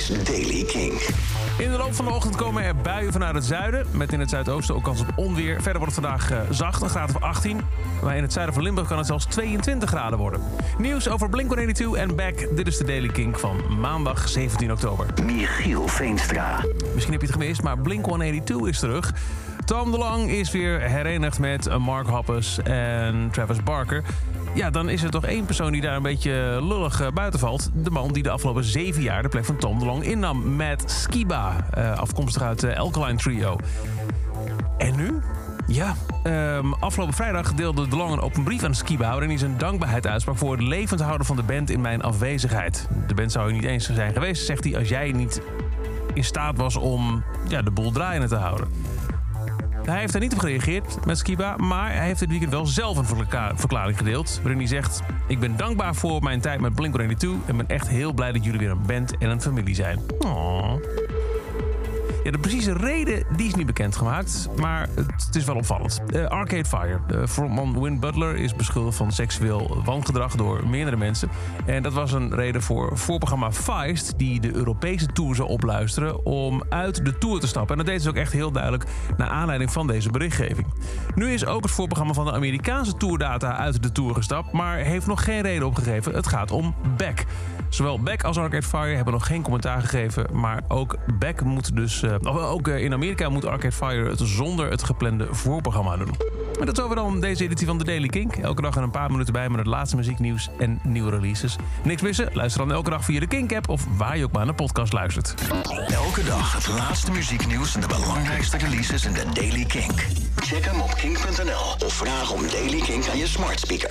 is Daily King. In de loop van de ochtend komen er buien vanuit het zuiden. Met in het zuidoosten ook kans op onweer. Verder wordt het vandaag uh, zacht, een graad of 18. Maar in het zuiden van Limburg kan het zelfs 22 graden worden. Nieuws over Blink-182 en Back. Dit is de Daily King van maandag 17 oktober. Michiel Veenstra. Misschien heb je het gemist, maar Blink-182 is terug. Tom DeLong is weer herenigd met Mark Hoppus en Travis Barker. Ja, dan is er toch één persoon die daar een beetje lullig uh, buiten valt. De man die de afgelopen zeven jaar de plek van Tom DeLong innam. Matt Skiba, uh, afkomstig uit de Alkaline Trio. En nu? Ja, um, afgelopen vrijdag deelde DeLong een open brief aan Skiba... waarin hij zijn dankbaarheid uitsprak voor het levend houden van de band in mijn afwezigheid. De band zou er niet eens zijn geweest, zegt hij... als jij niet in staat was om ja, de boel draaiende te houden. Hij heeft daar niet op gereageerd met Skiba, maar hij heeft dit weekend wel zelf een verklaring gedeeld. Waarin hij zegt: Ik ben dankbaar voor mijn tijd met Blink-182 en ben echt heel blij dat jullie weer een band en een familie zijn. Aww. Ja, de precieze reden die is niet bekendgemaakt, maar het, is wel opvallend. Uh, Arcade Fire. De frontman Win Butler is beschuldigd van seksueel wangedrag door meerdere mensen. En dat was een reden voor voorprogramma Feist, die de Europese tour zou opluisteren, om uit de tour te stappen. En dat deed ze ook echt heel duidelijk naar aanleiding van deze berichtgeving. Nu is ook het voorprogramma van de Amerikaanse tourdata uit de tour gestapt, maar heeft nog geen reden opgegeven. Het gaat om Beck. Zowel Beck als Arcade Fire hebben nog geen commentaar gegeven, maar ook Beck moet dus uh, ook eh, in Amerika moet Arcade Fire het zonder het geplande voorprogramma doen. En dat is over dan deze editie van The Daily Kink. Elke dag er een paar minuten bij met het laatste muzieknieuws en nieuwe releases. Niks missen? Luister dan elke dag via de Kink-app of waar je ook maar naar de podcast luistert. Elke dag het laatste muzieknieuws en de belangrijkste releases in The Daily Kink. Check hem op kink.nl of vraag om Daily Kink aan je smart speaker.